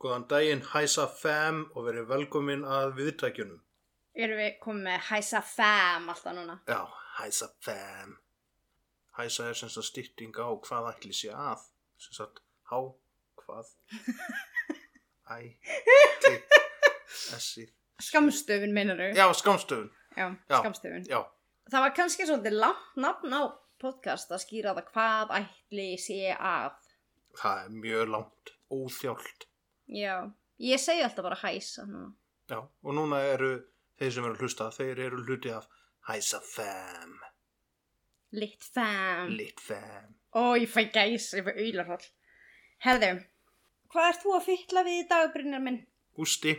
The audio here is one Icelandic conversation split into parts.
Góðan daginn, hæsa fem og verið velkomin að viðtækjunum. Erum við komið með hæsa fam alltaf núna? Já, hæsa fem. Hæsa er sem sagt styrting á hvað ætli sé að. Sem sagt, há, hvað, æ, ti, essið. Skamstöfun meinar þau? Já, skamstöfun. Já, Já. skamstöfun. Já, Það var kannski svolítið langt nafn á podcast að skýra það hvað ætli sé að. það er mjög langt, óþjált. Já, ég segi alltaf bara hæsa núna. Já, og núna eru þeir sem eru að hlusta, þeir eru hluti af hæsa fem, Litt fam. lit fem. Ó, ég fæ gæs, ég fæ auðlarhald. Herðu, hvað ert þú að fytla við í dag, Brynjar minn? Gústi,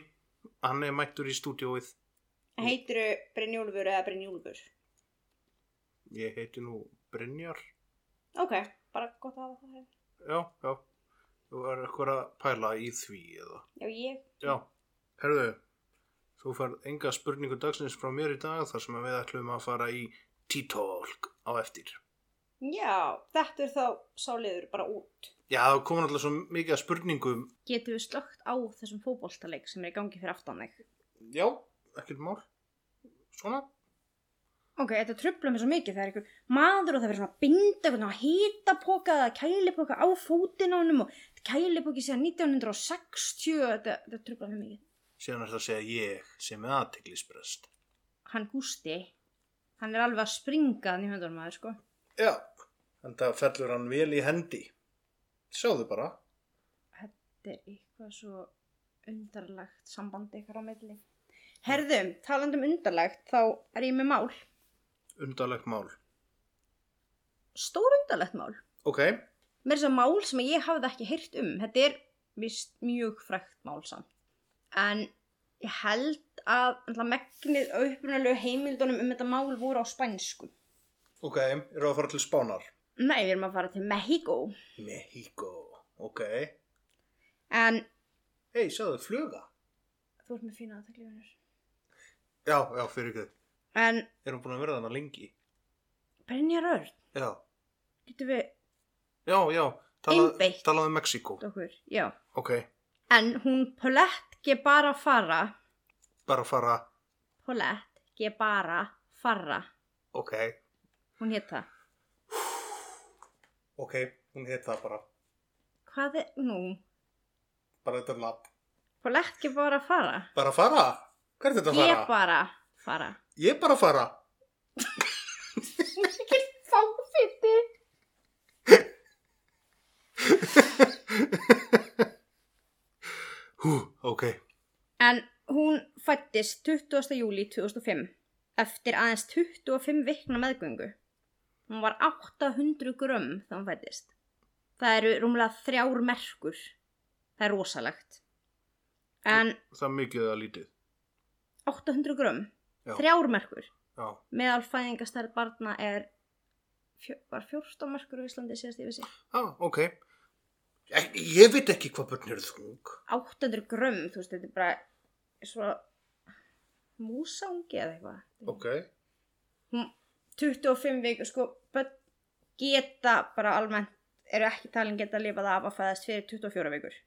hann er mættur í stúdióið. Heitiru Brynjólfur eða Brynjólfur? Ég heiti nú Brynjar. Ok, bara gott að hafa það hefur. Já, já. Þú er eitthvað að pæla í því eða. Já, ég. Já, herðu, þú færð enga spurningu dagsins frá mér í dag þar sem við ætlum að fara í T-Talk á eftir. Já, þetta er þá sáliður bara út. Já, það komur alltaf svo mikið að spurningum. Getum við slögt á þessum fótboltaleik sem er í gangi fyrir aftan þig? Já, ekkert mál. Svona? Ok, þetta tröfla mér svo mikið þegar einhver maður og það verður svona að binda eitthvað að hýtapoka eða kælipoka á fótinn á honum og kælipoki síðan 1960, þetta, þetta tröfla mér mikið. Síðan er það að segja ég sem er aðteglisbrest. Hann Gústi, hann er alveg að springa í höndunum aðeins, sko. Já, en það fellur hann vel í hendi. Sjáðu bara. Þetta er eitthvað svo undarlegt sambandi ykkur á milli. Herðum, talandum undarlegt, þá er ég með mál. Undarlegt mál. Stór undarlegt mál. Ok, Er þess að mál sem ég hafði ekki heyrt um. Þetta er vist mjög frækt mál samt. En ég held að megnið á upprunalegu heimildunum um þetta mál voru á spænsku. ok, eru að fara til Spánar? Nei, við erum að fara til Mexico. Mexico, ok. En Hei, sjáðu, fluga. þú ert með fína aðteklifunir. Já, já, fyrir ekki. En Erum búin að vera þannig lengi? Brynjar Örn, Já, getur við já, já. Talaðu um Mexíkó. okkur? Já. Ok, En hún Paulette bara fara. bara fara, Paulette bara fara. ok, Hún hétt það. ok, hún heit það bara. Hvað er nú? Bara þetta nafn. Paulette bara fara. Bara fara? Hvað er þetta að Ég bara fara. Ég bara fara. Mikið fáfitti. Hú, ok. En hún fættist 20. júli 2005 eftir aðeins 25 vikna meðgöngu. Hún var 800 grömm þegar hún fættist. Það eru rúmlega þrjár merkur. Það er rosalegt. En Það er mikið að lítið. 800 grömm, Já. þrjár merkur. Já, Meðal fæðingastærð barna er fjö, var 14 merkur á Íslandi síðast ég vissi. ah, ok. Ég, ég veit ekki hvað börn eru þung. 800 grömm, þú veist, þetta er bara svo músangi eða eitthvað. Ok. Hún, 25 vikur, sko, börn geta bara almennt, eru ekki talin geta lifað af að fæðast fyrir 24 vikur.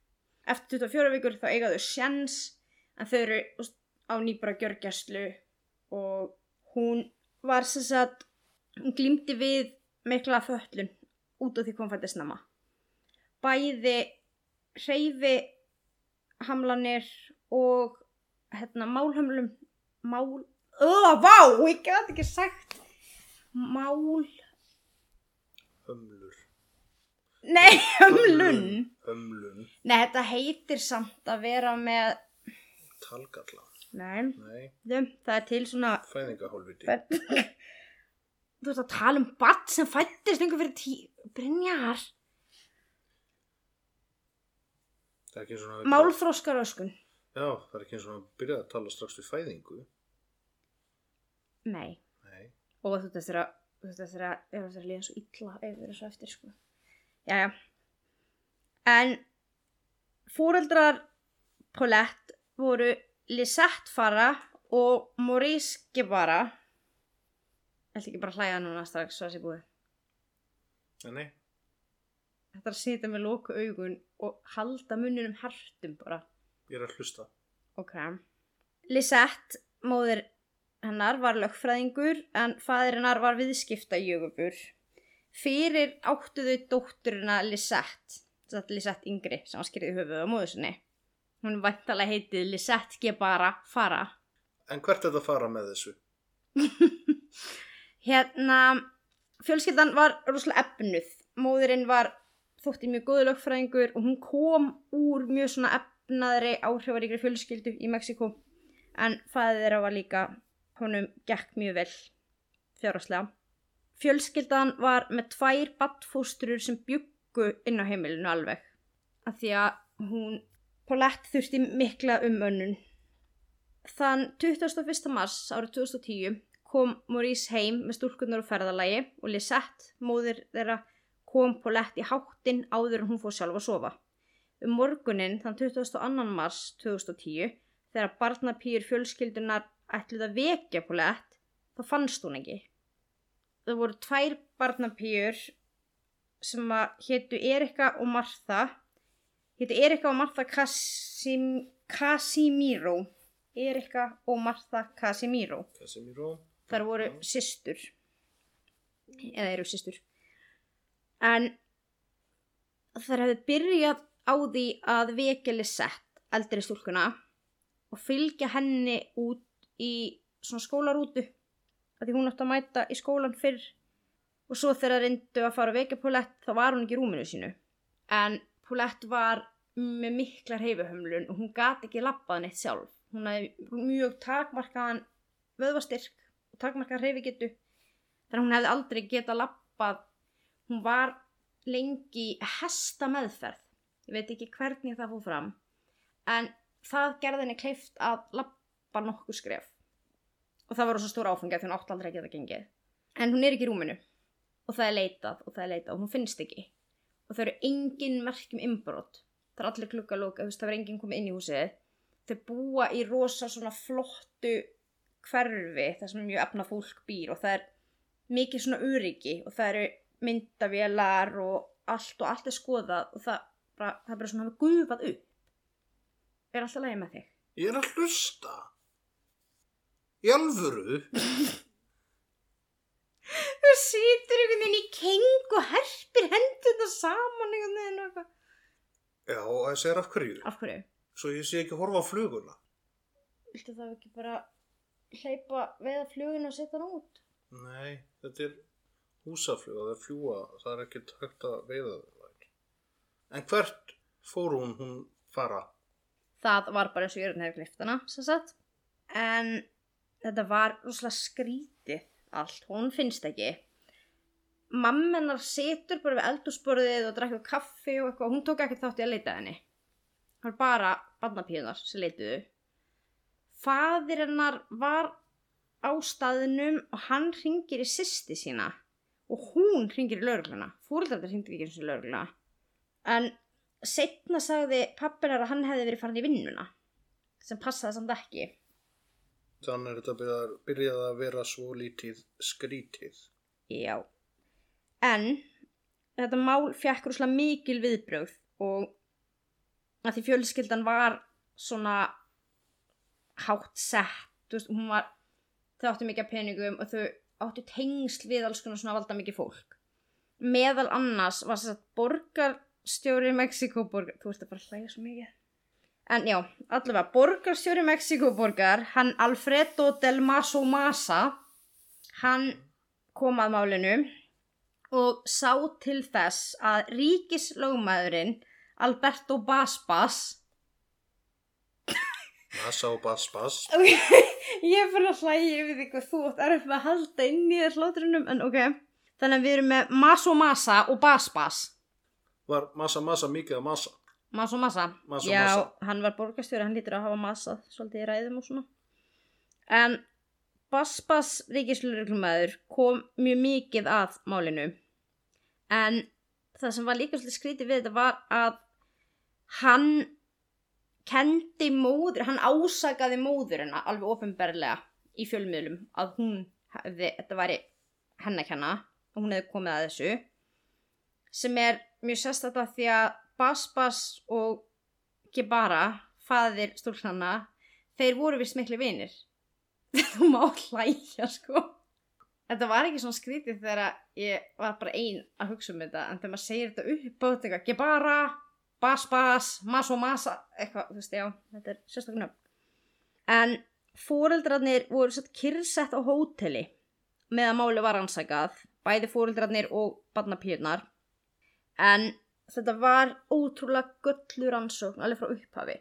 Eftir 24 vikur þá eiga þau sjens, en þau eru á nýbara gjörgjæslu og hún var sem sagt, hún glýmdi við mikla föllun út af því hvað hún fættist nama. Bæði hreyfi hamlanir og hérna málhömlum mál, öða, vá, ég gæti ekki sagt mál, Hömlur. nei, hömlun Hömlun. nei, þetta heitir samt að vera með Talgalla. nei, Nei. þau, það er til svona Fæðingahólfiti. þú veist að tala um batt sem fættist einhver fyrir tí Brynjar Það er ekki eins og hann Málþróskaröskun. Já, það er ekki eins og hann byrjaði að tala strax við fæðingu. Nei. Nei. Og þú eftir að, þú eftir að, ef það er líða svo illa yfir þessu eftir, sko. Jæja. En fóreldrar Paulette voru Lisette Farra og Maurice Guevara. Ég ætla ekki bara að hlæja núna strax svo að sé búið. Nei, Þetta er að sitja með loku augun og halda munninum hertum bara. ég er að hlusta. Ok. Lisette, móðir hennar, var lögfræðingur en fadir hennar var viðskipta jögubur. Fyrir áttu þau dótturina Lisette, þetta Lisette yngri sem var skriðið höfuð á móður sinni. Hún væntalega heitið Lisette Gebara Fara. En hvert er þetta að fara með þessu? Hérna, fjölskyldan var rosalega efnuð. Móðurinn var þótti mjög góðu lögfræðingur og hún kom úr mjög svona efnaðri áhrifaríkri fjölskyldu í Mexiko. En fæðið þeirra var líka, honum gekk mjög vel fjárháslega. Fjölskyldan var með tvær battfóstrur sem byggu inn á heimilinu alveg. Af því að hún, Paulette þurfti mikla umönnun. Þann 21. mars árið 2010 kom Maurice heim með stúlkunar og ferðalagi og Lisette, móðir þeirra, kom Paulette í háttinn áður en hún fór sjálf að sofa. Um morgunin þann 22. mars 2010 þegar barnapýr fjölskyldunar ætluð að vekja Paulette þá fannst hún ekki. Það voru tvær barnapýr sem að hétu Erika og Martha hétu Erika og Martha Casim, Casimiro Erika og Martha Casimiro Casemiro. þar voru systur eða eru systur en þær hefðu byrjað á því að vekja Lisette eldri stúlkuna og fylgja henni út í svona skólarútu að því hún átti að mæta í skólan fyrr. Og svo þegar reyndu að fara að vekja Paulette þá var hún ekki í rúminu sínu. En Paulette var með miklar heifuhömlun og hún gati ekki labbað neitt sjálf. Hún hefði mjög takmarkaðan vöðvastyrk og takmarkaðan heifigetu þannig að hún hefði aldrei getað labbað hún var lengi hesta meðferð ég veit ekki hvernig það fóð fram en það gerði henni kleift að labba nokkuð skref. Og það var svo stór áfengi að hún átti aldrei að geta gengið. En hún er ekki í rúminu. Og það er leitað og það er leitað og hún finnst ekki. Og það eru engin merkjum innbrot. Það er allir klukka lóka, það er engin komið inn í húsið. Þau búa í rosa svona flottu hverfi þar sem mjög efna fólk býr og það er mikið svona öryggi og það eru myndavélar og allt og allt er skoðað og það, bara, það er bara svona gufað upp er alltaf lægi með þig Ég er að hlusta. Í alvöru? þú situr einhvern veginn í keng og herpir hendurna saman einhvern veginn og eitthvað Já, og þessi er af hverju? af hverju? Svo ég sé ekki að horfa á fluguna. viltu það ekki bara hleypa veða flugin og setja hann út? Nei, þetta er húsaflug, það er fljúa, það er ekki hægt að veiða það. En hvert fór hún hún fara? það var bara eins og Jörn hefur klift hana sem sagt. en þetta var rosalega skrítið allt, hún finnst ekki mammenar setur bara við eldúsborðið og drekkur kaffi og eitthvað, hún tók ekki þátt í að leita að henni það var bara barnapíðunar sem leituðu fadir hennar var á staðinum og hann ringir í sýsti sína og hún ringir í laurugluna fóröldarnir ringir ekki eins og laurugluna en setna sagði pappinar að hann hefði verið farin í vinnuna sem passaði samt ekki. Þannig er þetta byrjað, byrjað að vera svo lítið skrítið. já. En þetta mál fjekk rúslega mikil viðbrögð og að því fjölskyldan var svona hátt sett veist, var þau áttu mikið peningum og þau áttu tengsl við alls konar svona valda mikið fólk meðal annars var þess að borgarstjóri Mexikoborgar þú ert að bara hlæja svo mikið en já, allavega borgarstjóri Mexikoborgar hann Alfredo del Maso Masa hann kom að málinu og sá til þess að ríkislögmaðurinn Alberto Basbas Massa og bass bass. Ég er fyrir að hlæja yfir því hvað þú átt erf með að halda inn í þér hlátrunum en ok þannig að við erum með Maso Masa og Basbas Var massa massa mikið að og massa. Massa og Já, massa. hann var borgarstjóri, hann lítur að hafa massað svolítið í ræðum og svona. En Basbas ríkislauruglumæður kom mjög mikið að málinu. En það sem var líka svolítið skrítið við þetta var að hann kendi móður, hann ásakaði móðurina alveg ofinberlega í fjölmiðlum að hún hefði, þetta væri henni að kenna og hún hefði komið að þessu sem er mjög sérstætt því að Basbas og Gebara, faðir stúlknanna, þeir voru vist miklu vinir. Þú má hlæja sko. Þetta var ekki svona skrítið þegar ég var bara ein að hugsa um þetta en þegar maður segir þetta upp á þetta eitthvað Gebara, Basbas, Maso Masa, eitthvað, þú veist, já, þetta er sérstaklega. En fóreldrarnir voru satt kyrrsett á hóteli með að máli var ansækað, bæði fóreldrarnir og barnapýrnar. En þetta var ótrúlega göllur ansókn alveg frá upphafi.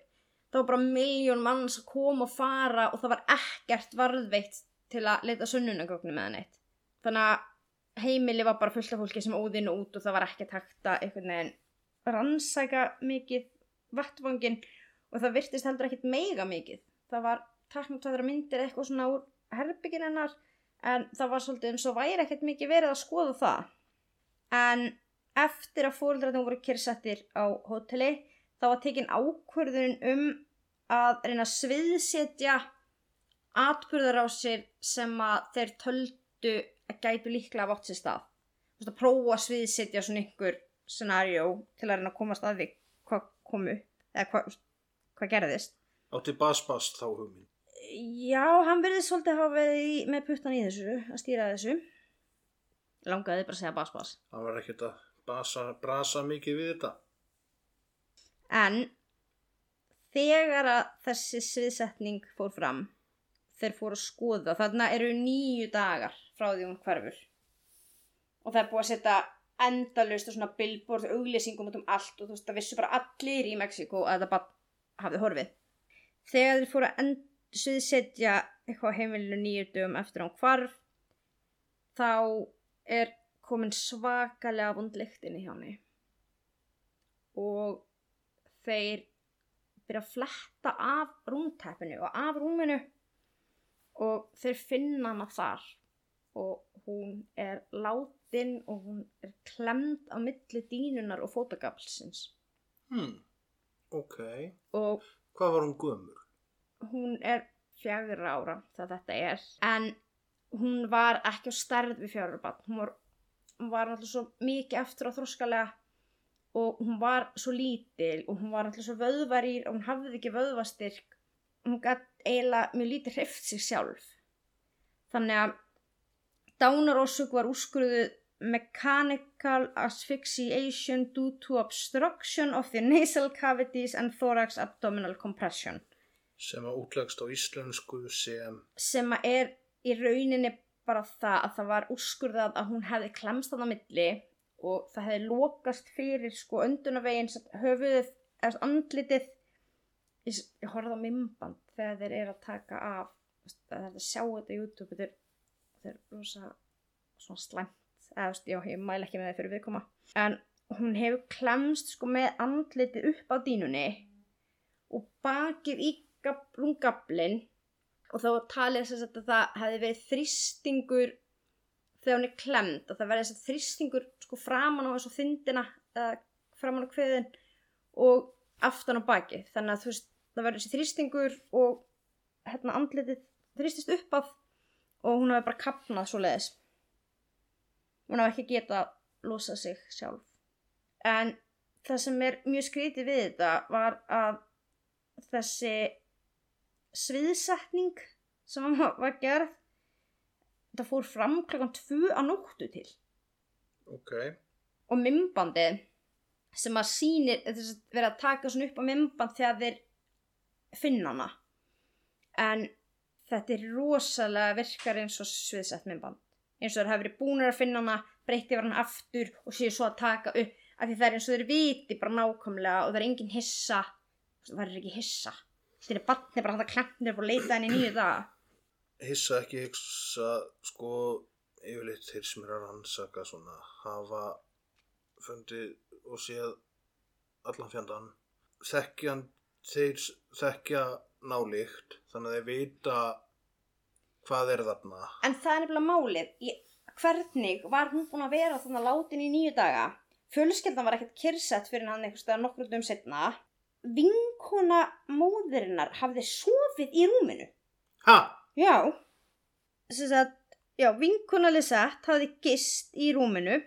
Það var bara miljón manns að koma og fara og það var ekkert varðveitt til að leita sunnunagögnum með neitt. Þannig að heimili var bara fullt af fólki sem óðinn og út og það var ekkert hægt að einhvern veginn rannsæka mikið vettvangin og það virtist heldur ekkert meiga mikið. Það var taknum tvæðra myndir eitthvað svona úr herbyggin hennar en það var svolítið eins og væri ekkert mikið verið að skoða það. En eftir að fóreldrarnir voru kyrsettir á hóteli þá var tekin ákvörðun um að reyna að sviðsetja atbyrðar á sér sem að þeir töldu að gætu líklega átt sér stað. Að prófa að sviðsetja svona ykkur scenarjó til að reyna að komast að því hvað komu eða hvað, hvað gerðist. Átti Basbas þá hugmynd. Já, hann verið svolítið hafa verið í, með puttan í þessu, að stýra þessu. Langaði bara að segja bas bas. Það var ekkert að basa, brasa mikið við þetta. En þegar að þessi sviðsetning fór fram, þeir fóru að skoða, þarna eru nýju dagar frá því hún hverfur. Og það er búið að setja endalust og svona billboard og auglýsingum út um allt og þú veist það vissu bara allir í Mexiko að þetta bara hafði horfið. Þegar þeir fóru að end, sviðsetja eitthvað heimilinu nýju dögum eftir hún hvarf, þá er komin svakalega vondlikt inn í hjá henni. Og þeir byrja að fletta af rúmteppinu og af rúminu og þeir finna hana þar og hún er látin og hún er klemd á milli dínunar og fótagaflsins. Hmm, ok. og Hvað var hún gömur? hún er fjagra ára það þetta er. En hún var ekki á stærð við fjagra barn. Hún var, var náttúrulega svo mikið eftir á þróskalega og hún var svo lítil og hún var náttúrulega svo vöðvarýr og hún hafði ekki vöðvastyrk. Hún gætt eiginlega mjög lítið hreift sig sjálf. Þannig að dánarósug var úrskurðuð mechanical asphyxiation due to obstruction of the nasal cavities and thorax abdominal compression. Sem að útlegst á íslensku sem... sem að er í rauninni bara það að það var úrskurðað að hún hefði klemst þannig á milli og það hefði lokast fyrir sko öndunavegin höfuðið eða andlitið ég, horfði á mymband þegar þeir eru að taka af. Það er að sjá þetta á YouTube þetta er, þetta er rosa svona slæmt eða já, ég mæla ekki með það fyrir viðkoma en hún hefur klemst sko með andlitið upp á dínunni og bakið í rúmgablin og þá var talið þess að það hefði verið þrýstingur þegar hún er klemd og það verði þess að þrýstingur sko framan á þessu þindina eða framan á kveðin og aftan á baki þannig að þú veist það verði þessi þrýstingur og hérna andlitið þrýstist upp af og hún hefði bara kapnað svo leiðis hún hefði ekki getað losa sig sjálf. En það sem er mjög skrítið við þetta var að þessi sviðsetning sem var, gerð þetta fór fram klokkan tvö að nóttu til. Ok. og mymbandið sem að sýnir þess að vera að taka svona upp á mymband þegar þeir finna hana. En þetta er rosalega virkar eins og sviðsett mymband eins og þeir hafa verið búinir að finna hana breytti var hann aftur og séu svo að taka upp af því það er eins og þeir viti bara nákvæmlega og það er engin hissa. Það er ekki hissa. Þetta er barnið bara hann að klemmnir og leita henni nýju daga. Hissa ekki hugsa, sko, yfirleitt þeir sem er að rannsaka svona, hafa fundið og séð allan fjandan þekkja, þeir þekkja nálikt, þannig að þeir vita hvað er þarna. En það er nefnilega málið. Ég, hvernig var hún búin að vera þannig látin í nýju daga? Fjölskyldan var ekkert kyrsett fyrir hann einhvers staðar nokkrum dögum setna. Vinkona móðurinnar hafði sofið í rúminu. Ha! Já. Að, já, vinkona Lisette hafði gist í rúminu.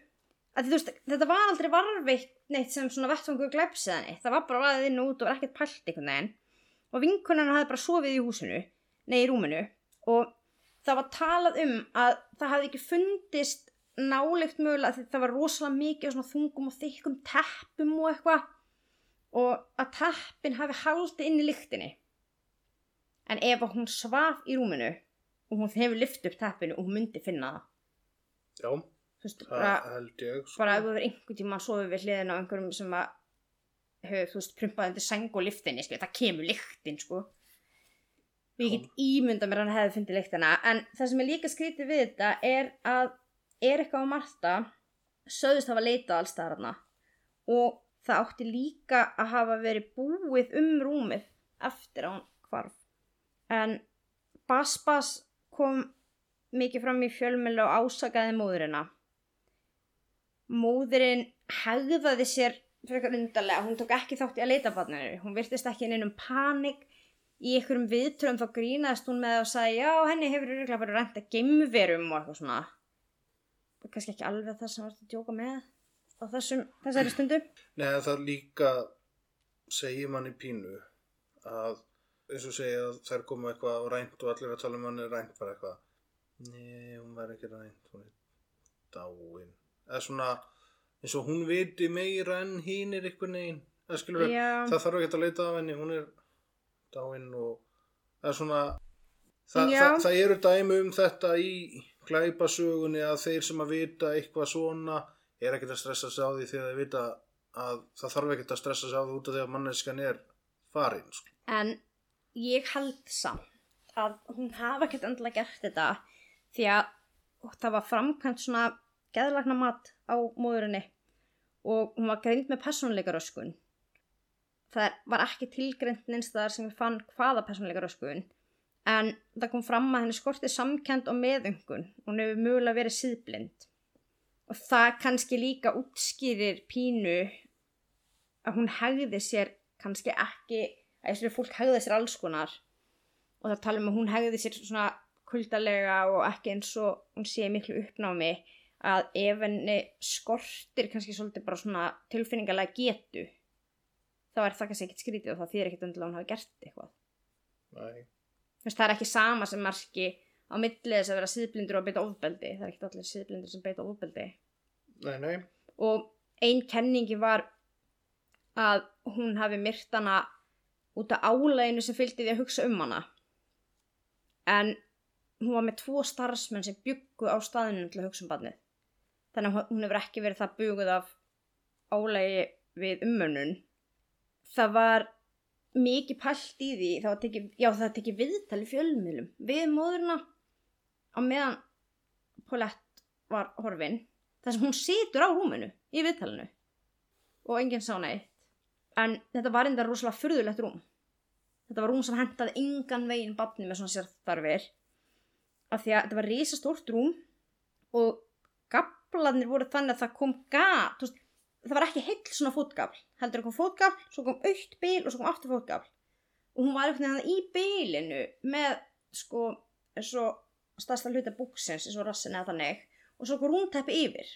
Að, veist, þetta var aldrei varveitt neitt sem svona vettfangu glæpsiða neitt. Það var bara vaðið inn og út og var ekkert pælt einhvern veginn. Og vinkonan hafði bara sofið í húsinu, nei í rúminu. Og það var talað um að það hafði ekki fundist nálegt mögulega því það var rosalega mikið svona þungum og þykkum teppum og eitthvað og að teppin hafi haldið inn í lyktinni en ef hún svaf í rúminu og hún hefur lyft upp teppinu og hún myndi finna það Já, veist, það bara, held ég. Sko. bara ef þú verður einhvern tíma að sofa við hliðina á einhverjum sem að hefur, þú veist, prumpað undir sæng og lyftinni, sko, það kemur lyktin, sko og ég get ímynda mér hann hefði fundið lyktina. En það sem er líka skrítið við þetta er að Erika og Marta sögðust hafa leitað alls þarna. Og það átti líka að hafa verið búið um rúmið eftir að hún hvarf. En Bas Bas kom mikið fram í fjölmjölu og ásakaði móðurina. Móðurinn hegðaði sér frekar undarlega, hún tók ekki þátt í að leita barninu, hún virtist ekki inn um panik í einhverjum viðtröðum þá grínaðist hún með að sagja já henni hefur örgulega bara reynt að gemverum og eitthvað svona og kannski ekki alveg það sem varst að djóka með á þessum, þessari stundu Nei, það líka segir manni pínu að eins og segja að þær koma eitthvað og rænt og allir að tala um hann er rænt bara eitthvað. Nei, hún var ekki rænt, hún er dáin. Eða svona eins og hún viti meira en hinn er eitthvað negin. Það það þarf ekki að leita af henni, hún er dáin og það er svona, það, það, það eru dæmi um þetta í glæpasögunni að þeir sem að vita eitthvað svona er ekkert að stressa sig á því þegar þeir vita að það þarf ekkert að stressa sig á því út af því að manneskan er farin sko. En ég held samt að hún hafa ekkert endilega gert þetta því að það var framkvæmt svona geðlagna mat á móðurinni og hún var greind með persónuleikaröskun. Það var ekki tilgreint neinstæðar sem við fann hvaða persónuleikaröskun en það kom fram að henni skorti samkend og meðungun og hún hefur mögulega verið síðblind. Og það kannski líka útskýrir pínu að hún hegði sér kannski ekki að þessu fólk hegði sér alls konar og það tala um að hún hegði sér svona kuldalega og ekki eins og hún sé miklu uppnámi að ef henni skortir kannski svolítið bara svona tilfinningalega getu þá er það kannski ekkert skrítið og það þýr ekkert undilega að hún hafi gert eitthvað. Veist, það er ekki sama sem marki á milli þess að vera síðblindur og beita ofbeldi. Það er ekki allir síðblindur sem beita ofbeldi. Nei, nei. og ein kenningi var að hún hafi myrt hana út af álæginu sem fylgdi því að hugsa um hana. En hún var með tvo starfsmenn sem byggu á staðinu til að hugsa um barnið. Þannig að hún hefur ekki verið það buguð af álægi við umönnun það var mikið pælt í því það tekið, já það tekið viðtali fjölmiðlum við móðurna á meðan Paulette var horfin þar sem hún situr á rúminu í viðtalinu og enginn sá neitt. En þetta var enda rosalega furðulegt rúm. Þetta var rúm sem hentaði engan veginn barni með svona sérþarfir af því að þetta var risastórt rúm og gablarnir voru þannig að það kom gat veist, það var ekki heill svona fótgafl heldur kom fótgafl, svo kom aukt bil og svo kom aftur fótgafl. Og hún var eitthvað í bilinu með sko stærsta hluta búksins eins og rassin eða þannig. Og svo kom rúmtæpi yfir.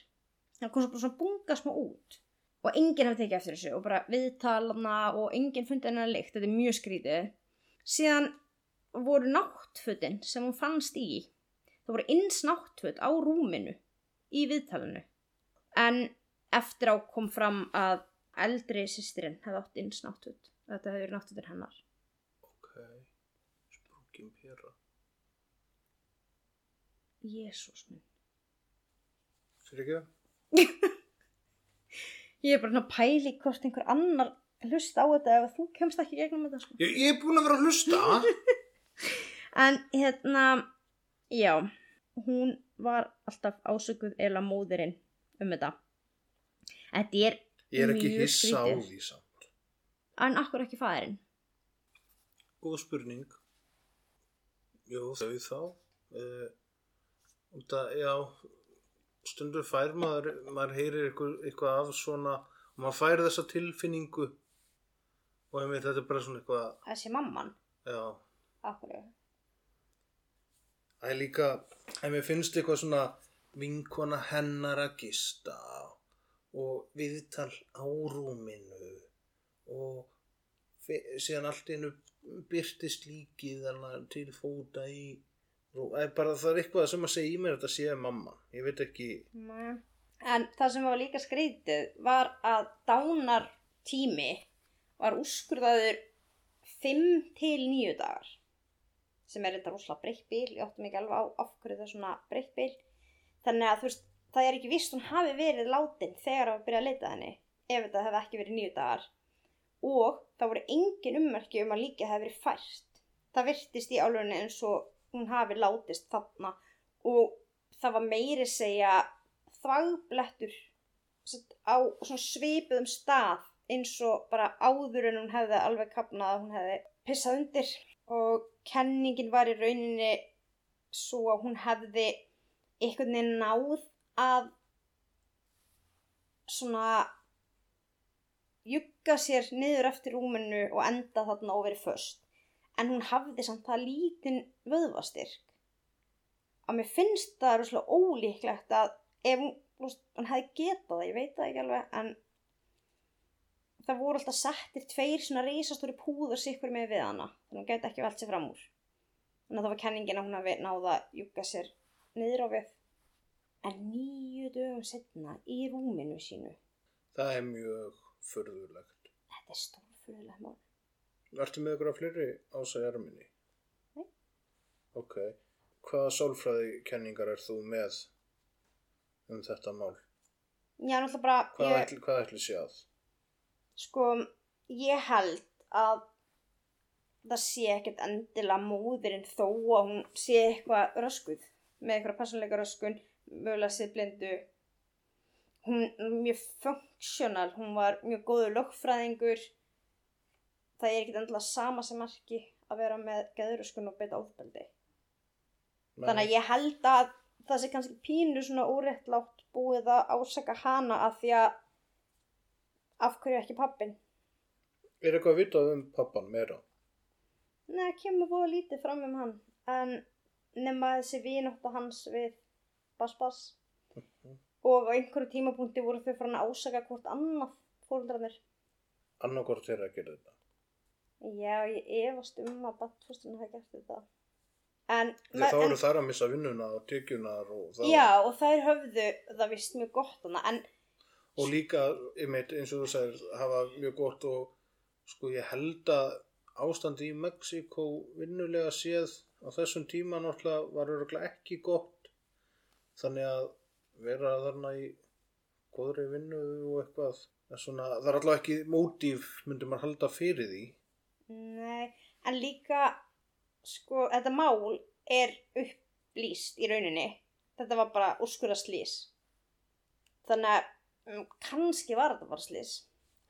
Það kom svo bara svona bunga smá út. Og enginn hefði tekið eftir þessu og bara viðtalana og enginn fundið hennar lykt. Þetta er mjög skrítið. Síðan voru náttfötin sem hún fannst í það voru eins náttföt á rúminu í viðtalinu. En eftir á kom fram að eldri sýstirinn hefði átt eins náttföt þetta hefði verið náttfötin hennar Ok. Sprungin pera. Jésús minn Fyrir ekki það? ég er bara svona að pæli hvort einhver annar hlusta á þetta ef þú kemst ekki gegnum þetta sko. Ég, ég er búin að vera að hlusta. En hérna, já, hún var alltaf ásökuð eða móðurinn um þetta. Þetta er Ég er ekki mjög hissa á skrítið. því samt. en akkur ekki fæðirinn? Góð spurning. Jú, þau þá. Uh, út að, já, stundur fær maður, maður heyrir eitthvað, eitthvað af svona, og maður fær þessa tilfinningu og ég veit þetta er bara svona eitthvað, Þessi mamman, já, akkur það er líka, ef mér finnst eitthvað svona vinkona hennar að gista og viðtal á rúminu og síðan allt einu byrtist líkið til fóta í bara það er eitthvað sem að segja í mér þetta sé mamma, ég veit ekki, En það sem var líka skrítið var að dánar tími var úrskurðaður 5 til 9 dagar sem er þetta rosalega breytt bíl ég áttum ekki alveg á af hverju það er svona breytt bíl þannig að þú veist það er ekki vist hún hafi verið látin þegar það var að byrja að leita henni ef þetta hefði ekki verið 9 dagar. Og það voru engin ummerki um að líka hefði verið fært. Það virtist í álunni eins og hún hafi látist þarna. Og það var meiri segja þvagblettur á svipuðum stað eins og bara áður en hún hefði alveg kapnað að hún hefði pissað undir. Og kenningin var í rauninni svo að hún hefði einhvern veginn náð að svona jugga sér niður eftir rúminu og enda þarna og verið föst. En hún hafði samt það lítinn vöðvastyrk. Að mér finnst það rosalega ólíklegt að ef hún, hann hefði getað það, ég veit það ekki alveg en það voru alltaf settir tveir svona reisastóri púður sikkur með við hana þannig að hún gæti ekki velt sér fram úr. Þannig að það var kenningin að hún hafi náða júka sér niður á við en nýju dögum setna í rúminu sínu það er mjög förðulegt. þetta er stórfurðulegt mál Ertu með ykkur af fleiri ása í erminni? Nei. Ok. Hvaða sálfræði kenningar er þú með um þetta mál? já, náttúrulega bara Hvað, ég, ætli, hvað ætli sé að? sko, ég held að það sé ekkert endilega móðurinn þó að hún sé eitthvað röskuð með eitthvað persónleika röskun mögulega séð blindu. Hún er mjög funksjónal hún var mjög góður lögfræðingur. Það er ekkert endilega sama sem marki að vera með geðuröskun og beita ofbeldi. Þannig að ég held að það sé kannski pínu svona óréttlátt búið að ásaka hana að því að af hverju ekki pappin Er eitthvað vitað um pappan meira? Nei, kemur búið lítið fram um hann en nema þessi vinótta hans við Bass Bass og á einhverju tímapunkti voru þau hann að ásaka hvort annað fóreldrarnir Annarkort þeirra að gera þetta. Já, ég efast um að Battfostin hafi gert þetta en, Þegar þá en eru þær að missa vinnuna og tekjunar og það. Já, og þær höfðu það vist mjög gott hana en Og líka, einmitt, eins og þú segir, hafa mjög gott og sko ég held að ástandi í Mexíkó vinnulega séð á þessum tíma náttúrulega var örgulega ekki gott. Þannig að vera þarna í góðri vinnu og eitthvað. Svona, það er allavega ekki mótíf, myndi maður halda fyrir því. Nei, en líka sko, þetta mál er upplýst í rauninni þetta var bara úrskurðarslýs þannig að um, kannski var þetta bara slýs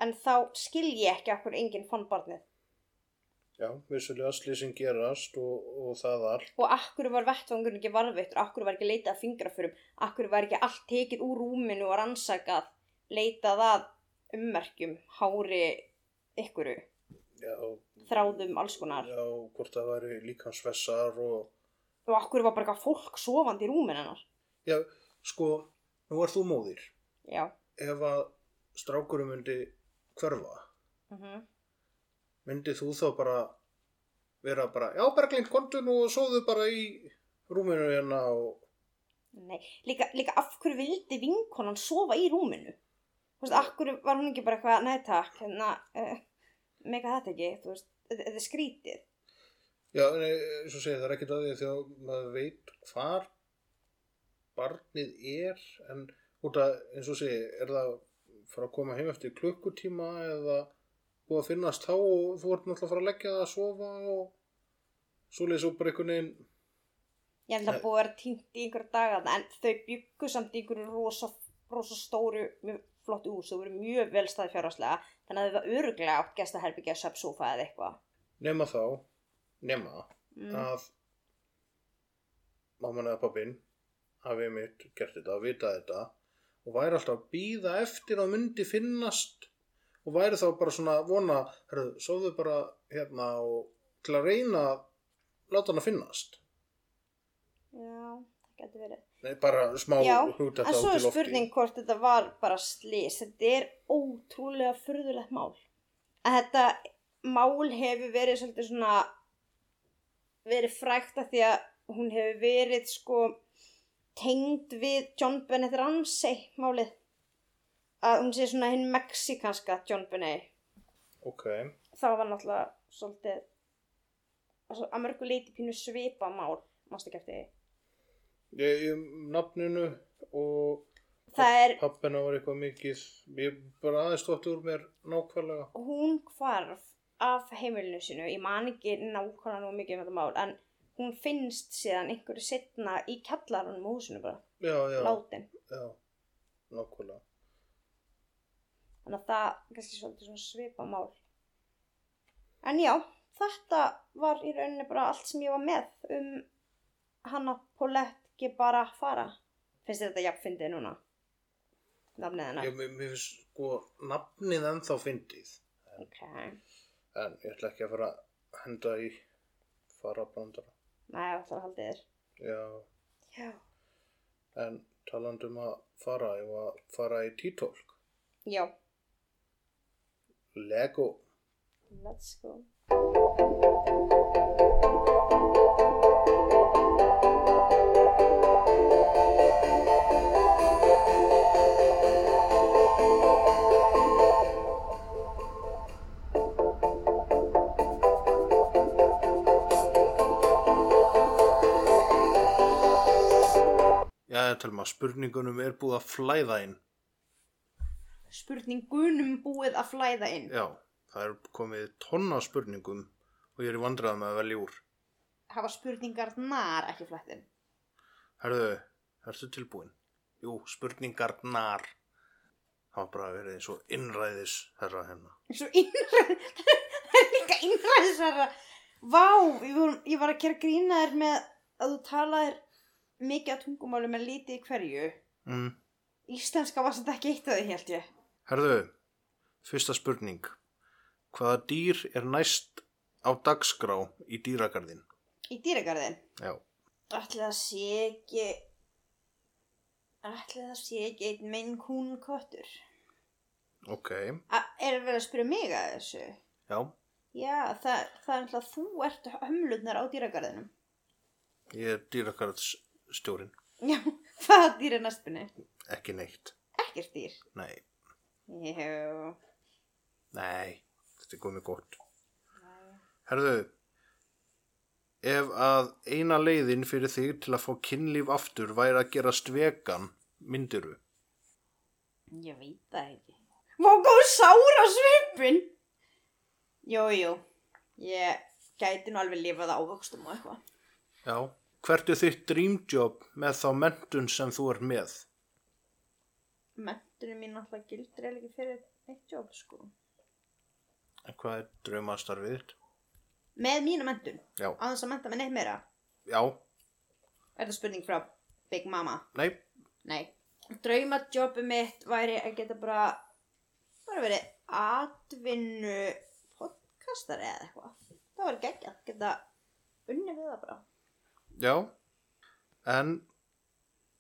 en þá skil ég ekki okkur enginn fann barnið Já, vissulega slýsing gerast og, og það allt. og akkur var vettvangurinn ekki varðveittur? Akkur var ekki leitað að fingraförum? Akkur var ekki allt tekið úr rúminu og rannsakað? Leitað að ummerkjum, hári ykkuru, Já, þráðum, alls konar. Já, hvort það væri líkansvessar og og akkur var bara eitthvað fólk sofandi í rúminu hennar? Já, sko, nú er þú móðir. já, Ef að strákurum myndi hverfa, mhm myndi þú þá bara vera bara, já, Berglind, kontu nú og sóðu bara í rúminu hérna og, Nei, líka, líka af hverju vildi vinkonan sofa í rúminu? Þú veist, af hverju var hún ekki bara eitthvað, nei takk, hérna, uh, mega þetta ekki, þú veist, þetta er skrítið. já, nei, eins og segja, það er ekkert að því þegar maður veit hvar barnið er, en út að, eins og segja, er það fara að koma heim eftir klukkutíma eða búið að finnast þá og þú ert náttúrulega að fara að leggja það að sofa og svo leið svo bara einhvern veginn Ég held að búið að vera týnt í einhverja daga en þau byggu samt í einhverju rosa, rosa stóru, mjög flott ús og voru mjög vel staði fjárháslega þannig að þau var öruglega átt gestaherbyggja subsofa eða eitthvað. Nema þá, nema mm. að mamman eða pappin hafi mitt gert þetta, vitað þetta og væri alltaf að býða eftir að myndi finnast og væri þá bara svona vona, herru, sóðu bara hérna og til að reyna að láta hann að finnast. Já, það getur verið Nei, bara smá Já, hugta En þetta svo út er í lofti. spurning hvort þetta var bara slís. Þetta er ótrúlega furðulegt mál. Að þetta mál hefur verið svolítið svona verið frægt að því að hún hefur verið sko tengd við John Bennett Ramsey málið. Að hún sé svona hinn mexikanska John Bennett. Ok, Það var náttúrulega svolítið altså, að mörgu leiti pínu svipa mál, mást ekki eftir því. ég, ég nafninu og er pappina var eitthvað mikið, ég bara aðeins stótti úr mér nákvæmlega. hún hvarf af heimilinu sinu, ég man ekki nákvæmlega nú mikið um þetta mál, en hún finnst síðan einhverju setna í kjallarunum húsinu bara, Já, já, látin. já, nákvæmlega. Þannig að það kannski svolítið svona svipa mál. En já, þetta var í rauninni bara allt sem ég var með um hana Paulette bara fara. Finnst þetta jafn fyndið núna? Nafnið hennar? Ég, mér mér finnst sko nafnið ennþá fyndið. Ok. En ég ætla ekki að fara að henda í farabrandara. Nei, það var haldið. Já, Já. en talandi um að fara, ég var að fara í títólk. Já. Lego. Let's go. Já, ég talum að spurningunum er búið að flæða inn. Spurningunum búið að flæða inn. Já, það er komið tonna spurningum og ég er í vandræðum með að velja úr. Hafa spurningarnar ekki flættin? Herðu, ertu tilbúin? Jú, spurningarnar. Það var bara verið eins og innræðis herra hérna. Svo innræð, það er líka innræðisverða. Vá, ég var, ég var að gera grína þér með að þú talaðir mikið á tungumáli með lítið í hverju. Mm. Íslenska var samt ekki eitt af því held ég. Herðu, fyrsta spurning. Hvaða dýr er næst á dagskrá í dýragarðin? Í dýragarðin. Já. Ætli það sé ekki, ætli það sé ekki einn minn kún kottur. Ok, A, er verið að spyrja mig að þessu? já. Já, það, það er alltaf þú ert hömlutnar á dýragarðinum. Ég er dýragarðsstjórin. Já, hvaða dýr er næstunni? Ekki neitt. Ekkert dýr. Nei, Jú. nei, þetta er komið gott. Herðu, ef að eina leiðin fyrir þig til að fá kynlíf aftur væri að gerast vegan, myndiru? Ég veit það ekki. Vá, góð sára svipin! Jú, jú. Ég gæti nú alveg lifað ávöxtum og eitthvað. Já. Hvert er þitt dreamjob með þá mentun sem þú er með? Mentunum mín alltaf gildur eða ekki fyrir eitt jobb, sko. En hvað er draumastarfið þitt? Með mínu mentun, Já. á þess að menta með neitt meira. Já, Er það spurning frá Big Mama? nei, Nei. Draumadjobbi mitt væri að geta bara, bara verið atvinnu podcastari eða eitthvað. Það var geggjað, geta unni við það bara. já. En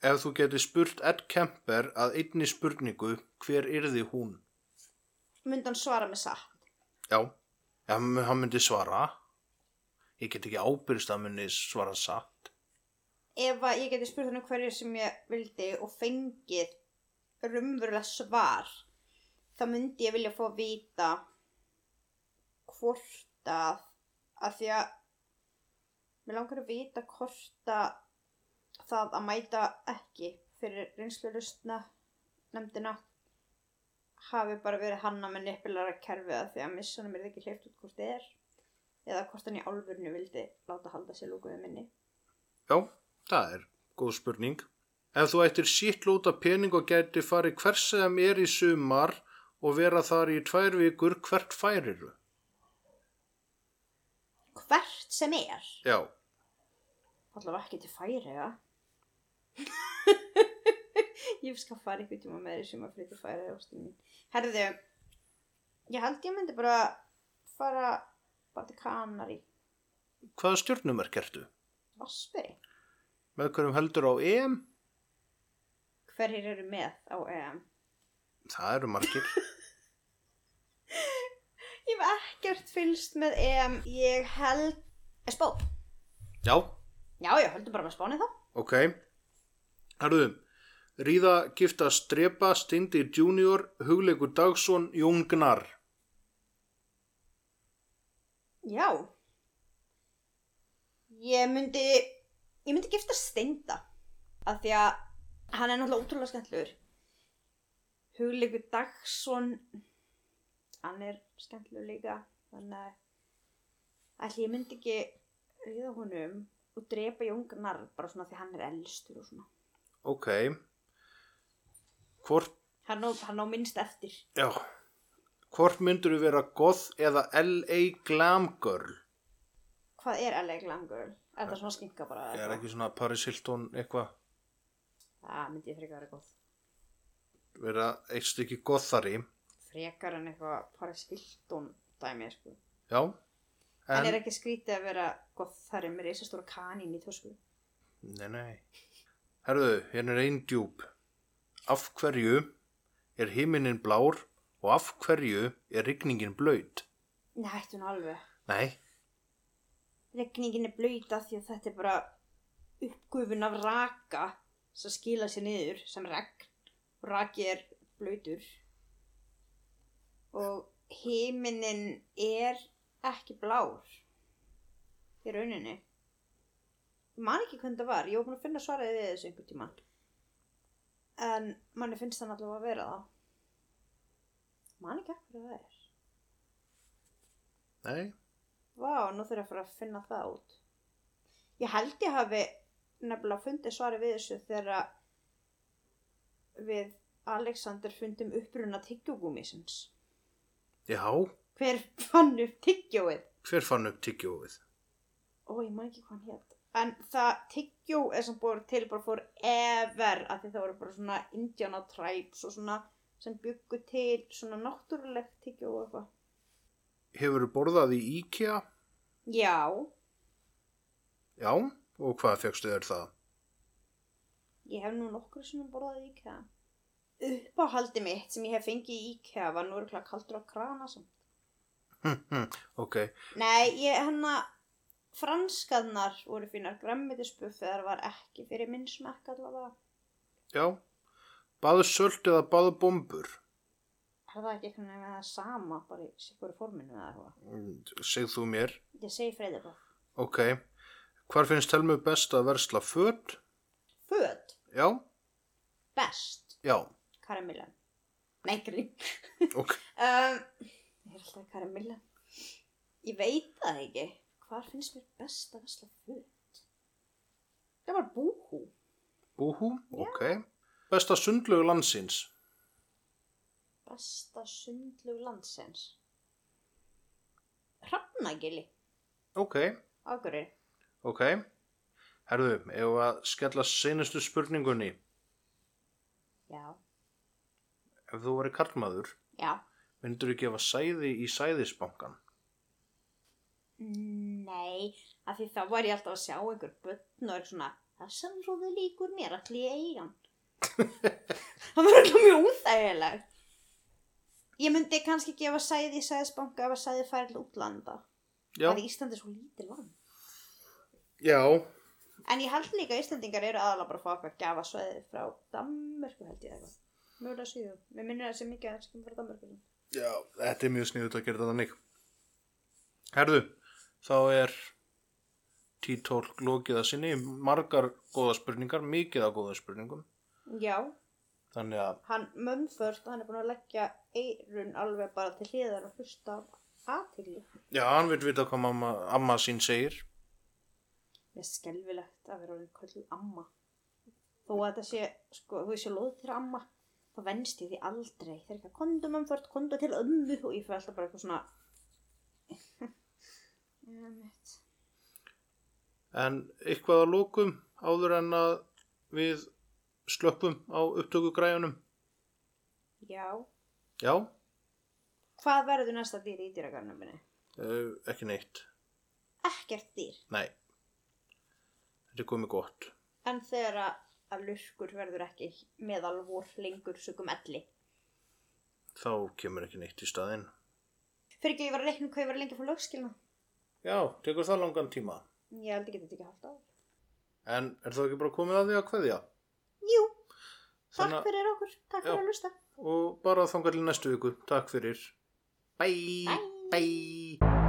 ef þú getur spurt Ed Kemper að einni spurningu, hver yrði hún? Myndi hann svara með satt? Já, já, hann myndi svara. Ég get ekki ábyrgst að myndi svara satt. ef að ég geti spurt hann um hverju sem ég vildi og fengið rumverulega svar þá myndi ég vilja fá að vita hvort að að því að mér langar að vita hvort að það að mæta ekki fyrir reynslurustna nefndina hafi bara verið hann að manipulara kerfið að því að missanum er ekki hleyft út hvort þið er eða hvort hann í álfurnu vildi láta halda sér lúkuðu minni Já, það er góð spurning. Ef þú ættir sýtlúta pening og gæti farið hvers sem er í sumar og vera þar í tvær vikur, hvert færiru? Hvert sem er. Já, Allavega ekki til færiða. ég skal fara ykkur tíma með því sem að flytja færiða ástin mín. Herðu, ég held ég myndi bara fara bara til Kanari. hvaða stjórnumerk ertu? Vassberi. Með hverjum heldur á EM? Hverjir eru með á EM? Það eru margir. Ég hef ekkert fylst með EM. Ég held... Er spá? Já, Já, ég heldur bara með spáni þá. ok. Herðu, Ríða gifta Strepa, Steindi Junior, Hugleikur Dagsson, Jón Gnar. Já. Ég myndi, ég myndi gifta Steinda. Af því að hann er náttúrulega útrúlega skemmtluður. Hugleikur Dagsson, hann er skemmtluður líka. Þannig að ætli ég myndi ekki ríða honum og drepa Jóngarnar bara svona því hann er elstur og svona. Ok. Hvort, Hann á, hann á minnst eftir. já, hvort myndur þú vera goth eða LA Glam Girl? Hvað er LA Glam Girl? Er það svona skinka bara? eða er eitthvað? ekki svona Paris Hilton eitthvað, Það myndi ég frekar vera góð. vera eitt stykki gothari. Frekar en eitthvað Paris Hilton dæmi, sko. Já, En, en, er ekki skrítið að vera þar með reisastóra kanín í tösku? nei, nei. Herðu, hérna er einn djúb. Af hverju er himinin blár og af hverju er rigningin blöyt? Nei, hættu nú alveg. Nei, Regningin er blöyta því að þetta er bara uppgufun af raka sem skila sér niður sem regn. Raki er blöytur. Og himinin er ekki blár í rauninni. Man ekki hvernig það var. Ég var búin að finna svaraði við þessu einhvern tíma. En manni finnst það náttúrulega að vera það. Man ekki ekki hvað það er. nei, Vá, nú þurfum ég að fara að finna það út. Ég held ég hafi nefnilega fundið svari við þessu þegar við Alexander fundum uppruna tyggjógúmisins. já, Hver fann upp tyggjóið? hver fann upp tyggjóið? Ó, ég man ekki hvað hann hétt. En það tyggjó er sem búið til bara fór ever af því það voru bara svona Indiana tribes og svona sem byggu til svona náttúrulegt tyggjó og eitthvað. Hefur þú borðað í IKEA? Já, Já, og hvað fegstu þér það? Ég hef nú nokkur sem borðað í IKEA. Uppáhaldi mitt sem ég hef fengið í IKEA var nú örgulega kaldur á krana samt. ok, Nei, ég hennar franskaðnar voru fínar græmmitisbuffeðar var ekki fyrir minn smekk allavega. já. Baðu sölt eða baðu bombur? Er það ekki eitthvað með það sama bara í sikkur forminu eða eitthvað? Mm, Segð þú mér. Ég segi freyðið bara. Ok. Hvar finnst Helmu best að versla föt? Föt, Já, best, já, karamillan. Nei, grín. ok. um, ég er alltaf karamillan. Ég veit það ekki. Hvar finnst mér best að vesla föt? Það var búhú. Búhú, Já. ok. Besta sundlögu landsins? Besta sundlug landsins. Hrafnagili. Ok, Águrri. ok. Herðu, ef að skella seinustu spurningunni. Já. Ef þú væri karlmaður, Já. myndur þú gefa sæði í sæðisbankan? Nei, af því þá var ég alltaf að sjá einhver börn og er svona það sem þið líkur mér allir í eigan. það var alltaf mjög úþægilegt. Ég myndi kannski gefa sæði í sæðisbanka ef að sæði færi til útlanda. Já, Það er Íslandi svo lítið land. já, En ég held líka að Íslandingar eru aðalega bara að fá eitthvað gafa svæði frá Danmörku held ég eitthvað. Mjögulega síðan. Mér minnir að það sé mikið að það sem frá Danmörku. já, þetta er mjög sniðut að gera þetta þannig. Herðu, þá er títólk lokið að sinni, margar góða spurningar, mikið af góða spurningum. Já, Þannig að, hann Mumford, hann er búin að leggja eirun alveg bara til hliðar og hlusta á aðtigli. já, hann vil vita hvað mamma, amma sín segir. Mér er skelfilegt að vera orðin köllu amma. þó að þetta sé, sko, þú sé loð til amma þá venst ég því aldrei þegar ekki að kondum umfört, kondu til ömmu og ég fyrir alltaf bara eitthvað svona En eitthvað að lókum áður en að við slöppum á upptöku græjunum? Já, Já, hvað verður næsta dýr í dýragarnum minni? uh, ekki neitt. Ekkert dýr, Nei, þetta er komið gott. en þegar að, lurkur verður ekki meðal vor lengur sögum elli Þá kemur ekki neitt í staðinn. Fyrir ekki að ég var að reikna hvað ég var að fá lögskilna Já, tekur það langan tíma. Ég held ekki að þetta ekki haft á En er það ekki bara komið að því að kveðja? Jú, takk Þannig að- fyrir okkur, takk Já. fyrir að lusta Og bara þangar til næstu viku. Takk fyrir. Bye. Bye. Bye.